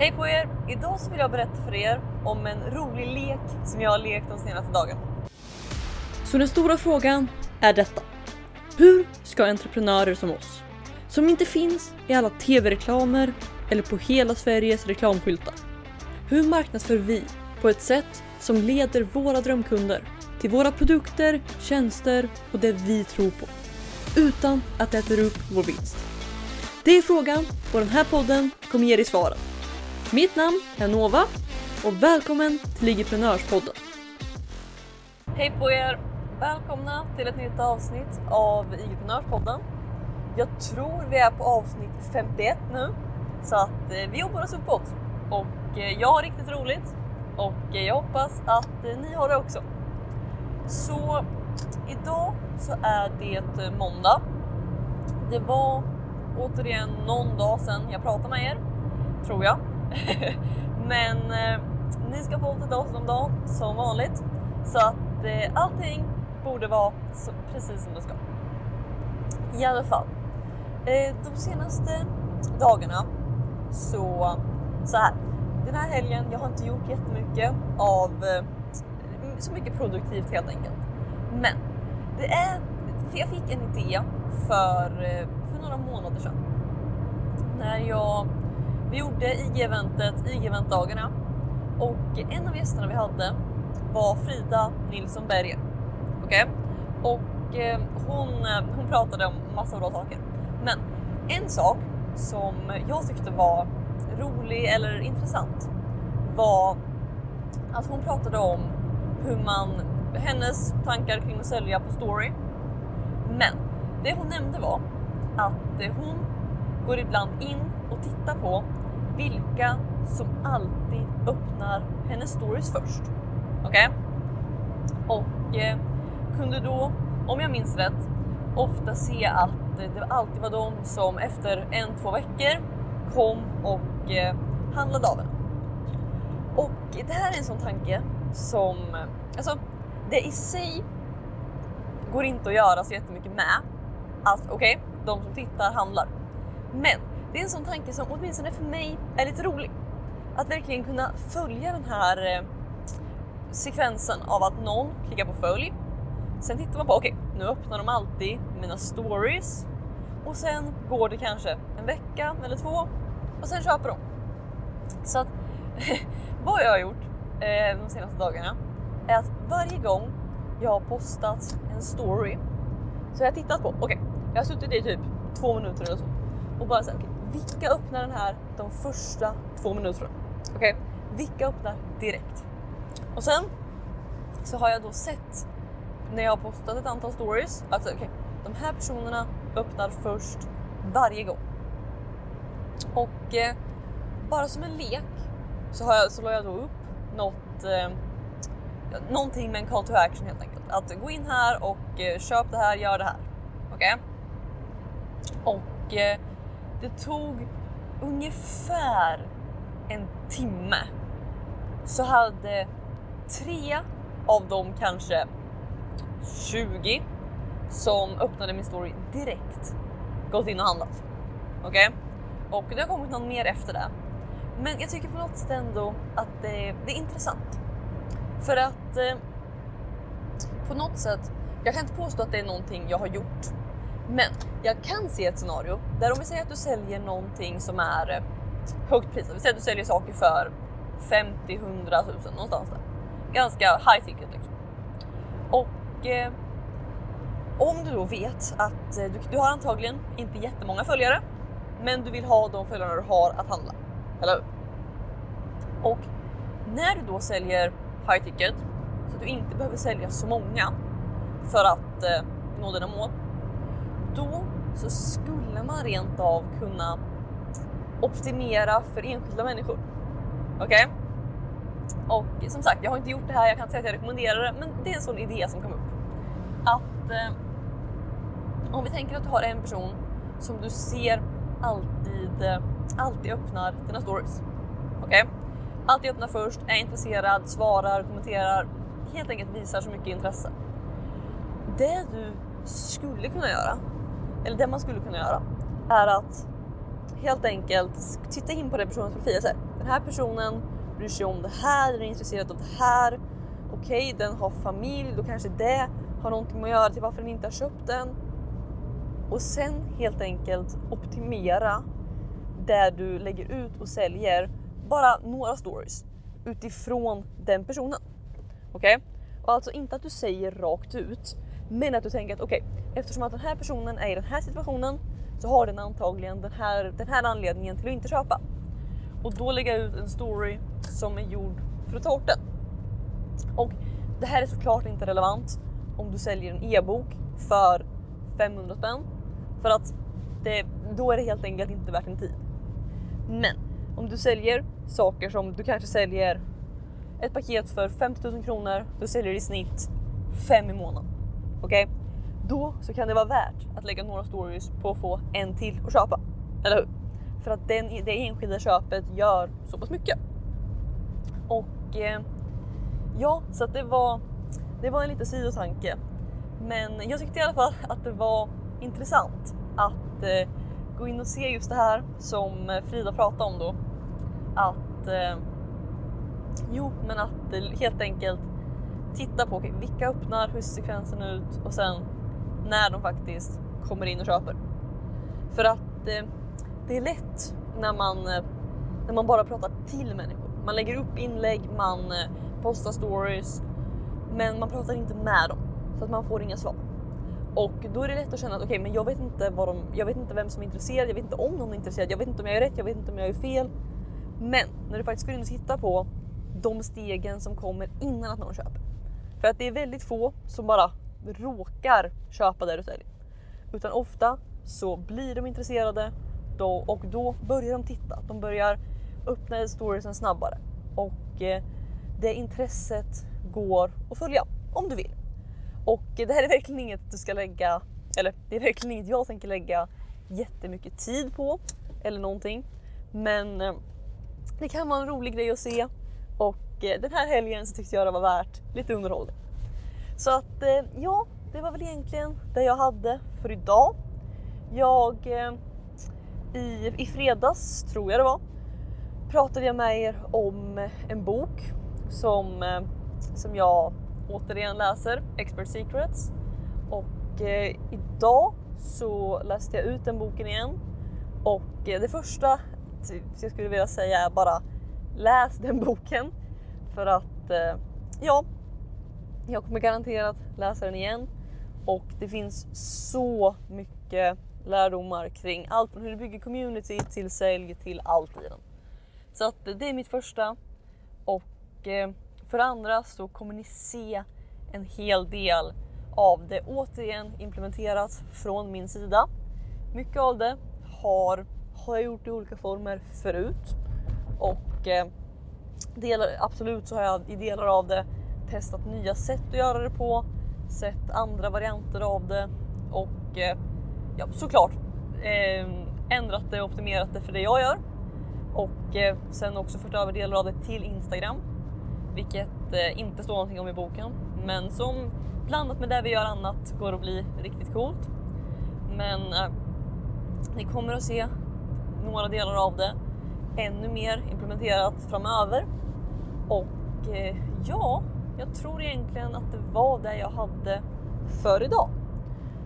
Hej på er! Idag så vill jag berätta för er om en rolig lek som jag har lekt de senaste dagarna. Så den stora frågan är detta. Hur ska entreprenörer som oss, som inte finns i alla tv-reklamer eller på hela Sveriges reklamskyltar. Hur marknadsför vi på ett sätt som leder våra drömkunder till våra produkter, tjänster och det vi tror på. Utan att det äter upp vår vinst. Det är frågan och den här podden kommer ge dig svaren. Mitt namn är Nova och välkommen till Ligiprenörspodden. Hej på er! Välkomna till ett nytt avsnitt av Igeprenörspodden. Jag tror vi är på avsnitt 51 nu, så att eh, vi jobbar oss uppåt. Och eh, jag har riktigt roligt och eh, jag hoppas att ni har det också. Så idag så är det måndag. Det var återigen någon dag sedan jag pratade med er, tror jag. Men eh, ni ska få lite oss om dagen som vanligt. Så att eh, allting borde vara så, precis som det ska. I alla fall. Eh, de senaste dagarna så, så här. Den här helgen, jag har inte gjort jättemycket av eh, så mycket produktivt helt enkelt. Men det är, jag fick en idé för, eh, för några månader sedan. När jag, vi gjorde IG-eventet, IG-eventdagarna och en av gästerna vi hade var Frida Nilsson Berger. Okej? Och eh, hon, eh, hon pratade om massa bra saker. Men en sak som jag tyckte var rolig eller intressant var att hon pratade om hur man, hennes tankar kring att sälja på story. Men det hon nämnde var att hon går ibland in och titta på vilka som alltid öppnar hennes stories först. Okej? Och eh, kunde då, om jag minns rätt, ofta se att det alltid var de som efter en, två veckor kom och eh, handlade av henne. Och det här är en sån tanke som, eh, alltså det i sig går inte att göra så jättemycket med. Att okej, okay, de som tittar handlar. Men det är en sån tanke som åtminstone för mig är lite rolig. Att verkligen kunna följa den här eh, sekvensen av att någon klickar på följ. Sen tittar man på, okej, okay, nu öppnar de alltid mina stories. Och sen går det kanske en vecka eller två och sen köper de. Så att vad jag har gjort eh, de senaste dagarna är att varje gång jag har postat en story så har jag tittat på, okej, okay, jag har suttit i typ två minuter eller så och bara såhär, okay, vilka öppnar den här de första två minuterna? Okej, okay, vilka öppnar direkt? Och sen så har jag då sett när jag har postat ett antal stories att alltså, okay, de här personerna öppnar först varje gång. Och eh, bara som en lek så, har jag, så la jag då upp något, eh, någonting med en call to action helt enkelt. Att gå in här och eh, köp det här, gör det här. Okej? Okay? Och eh, det tog ungefär en timme så hade tre av de kanske 20 som öppnade min story direkt gått in och handlat. Okej? Okay? Och det har kommit någon mer efter det. Men jag tycker på något sätt ändå att det, det är intressant. För att eh, på något sätt, jag kan inte påstå att det är någonting jag har gjort. Men jag kan se ett scenario där om vi säger att du säljer någonting som är eh, högt prisat. Vi säger att du säljer saker för 50, 100 000 någonstans där. Ganska high ticket liksom. Och eh, om du då vet att eh, du, du har antagligen inte jättemånga följare, men du vill ha de följarna du har att handla. Eller hur? Och när du då säljer high ticket så att du inte behöver sälja så många för att eh, nå dina mål. Så skulle man rent av kunna optimera för enskilda människor. Okej? Okay? Och som sagt, jag har inte gjort det här, jag kan inte säga att jag rekommenderar det, men det är en sån idé som kom upp. Att eh, om vi tänker att du har en person som du ser alltid, eh, alltid öppnar dina stories. Okej? Okay? Alltid öppnar först, är intresserad, svarar, kommenterar, helt enkelt visar så mycket intresse. Det du skulle kunna göra, eller det man skulle kunna göra, är att helt enkelt titta in på den personens profil Så här, den här personen bryr sig om det här, den är intresserad av det här. Okej, den har familj, då kanske det har någonting att göra till varför den inte har köpt den. Och sen helt enkelt optimera där du lägger ut och säljer bara några stories utifrån den personen. Okej? Okay? Och alltså inte att du säger rakt ut, men att du tänker att okej, okay, eftersom att den här personen är i den här situationen så har den antagligen den här, den här anledningen till att inte köpa. Och då lägga ut en story som är gjord för att ta bort den. Och det här är såklart inte relevant om du säljer en e-bok för 500 spänn. För att det, då är det helt enkelt inte värt din tid. Men om du säljer saker som du kanske säljer ett paket för 50 000 kronor, du säljer i snitt 5 i månaden. Okej? Okay? Då så kan det vara värt att lägga några stories på att få en till att köpa. Eller hur? För att den, det enskilda köpet gör så pass mycket. Och eh, ja, så att det var, det var en liten sidotanke. Men jag tyckte i alla fall att det var intressant att eh, gå in och se just det här som Frida pratade om då. Att eh, jo, men att helt enkelt titta på okay, vilka öppnar, hur ser sekvensen ut och sen när de faktiskt kommer in och köper. För att eh, det är lätt när man, eh, när man bara pratar till människor. Man lägger upp inlägg, man eh, postar stories, men man pratar inte med dem så att man får inga svar. Och då är det lätt att känna att okej, okay, men jag vet inte vad de, jag vet inte vem som är intresserad, jag vet inte om någon är intresserad, jag vet inte om jag är rätt, jag vet inte om jag är fel. Men när du faktiskt går in och tittar på de stegen som kommer innan att någon köper. För att det är väldigt få som bara råkar köpa det du säljer. Utan ofta så blir de intresserade då, och då börjar de titta. De börjar öppna storiesen snabbare och eh, det intresset går att följa om du vill. Och det här är verkligen inget du ska lägga, eller det är verkligen inget jag tänker lägga jättemycket tid på eller någonting. Men eh, det kan vara en rolig grej att se och Eh, den här helgen så tyckte jag det var värt lite underhållning. Så att eh, ja, det var väl egentligen det jag hade för idag. Jag eh, i, i fredags, tror jag det var, pratade jag med er om en bok som, som jag återigen läser Expert Secrets och eh, idag så läste jag ut den boken igen och eh, det första jag skulle vilja säga är bara läs den boken för att eh, ja, jag kommer garanterat läsa den igen och det finns så mycket lärdomar kring allt från hur du bygger community till sälj till allt i den. Så att eh, det är mitt första och eh, för det andra så kommer ni se en hel del av det återigen implementerat från min sida. Mycket av det har, har jag gjort i olika former förut och eh, delar, absolut så har jag i delar av det testat nya sätt att göra det på, sett andra varianter av det och eh, ja, såklart eh, ändrat det och optimerat det för det jag gör och eh, sen också fört över delar av det till Instagram vilket eh, inte står någonting om i boken, men som blandat med det vi gör annat går att bli riktigt coolt. Men eh, ni kommer att se några delar av det ännu mer implementerat framöver. Och eh, ja, jag tror egentligen att det var det jag hade för idag.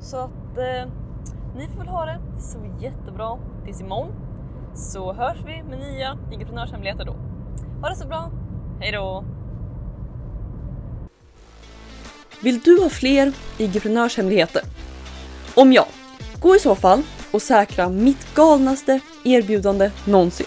Så att eh, ni får väl ha det så jättebra tills imorgon så hörs vi med nya entreprenörshemligheter då. Ha det så bra, hejdå! Vill du ha fler entreprenörshemligheter? Om ja, gå i så fall och säkra mitt galnaste erbjudande någonsin.